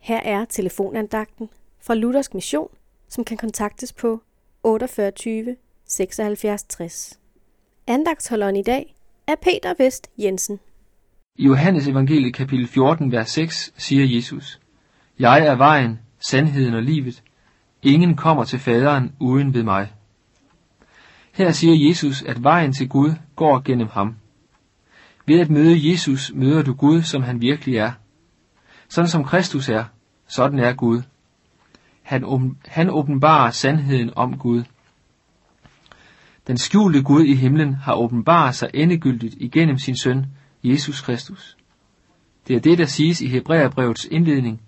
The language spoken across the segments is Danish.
Her er telefonandagten fra Luthersk Mission, som kan kontaktes på 48 76 60. Andagtholderen i dag er Peter Vest Jensen. I Johannes evangeliet kapitel 14, vers 6 siger Jesus, Jeg er vejen, sandheden og livet. Ingen kommer til faderen uden ved mig. Her siger Jesus, at vejen til Gud går gennem ham. Ved at møde Jesus møder du Gud, som han virkelig er. Sådan som Kristus er, sådan er Gud. Han, han åbenbarer sandheden om Gud. Den skjulte Gud i himlen har åbenbaret sig endegyldigt igennem sin søn, Jesus Kristus. Det er det, der siges i Hebræerbrevets indledning.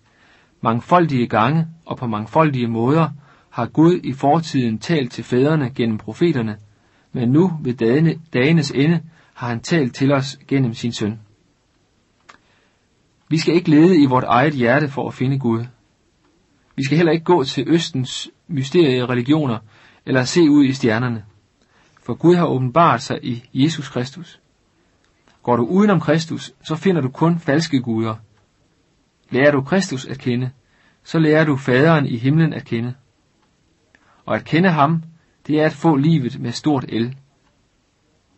Mangfoldige gange og på mangfoldige måder har Gud i fortiden talt til fædrene gennem profeterne, men nu ved dagenes ende har han talt til os gennem sin søn. Vi skal ikke lede i vort eget hjerte for at finde Gud. Vi skal heller ikke gå til Østens mysterie religioner eller se ud i stjernerne. For Gud har åbenbart sig i Jesus Kristus. Går du udenom Kristus, så finder du kun falske guder. Lærer du Kristus at kende, så lærer du faderen i himlen at kende. Og at kende ham, det er at få livet med stort el.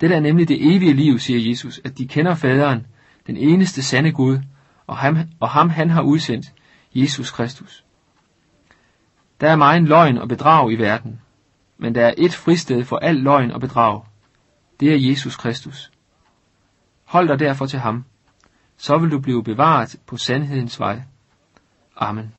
Det er nemlig det evige liv, siger Jesus, at de kender faderen, den eneste sande Gud, og ham, og ham han har udsendt, Jesus Kristus. Der er meget løgn og bedrag i verden, men der er et fristed for al løgn og bedrag. Det er Jesus Kristus. Hold dig derfor til ham, så vil du blive bevaret på sandhedens vej. Amen.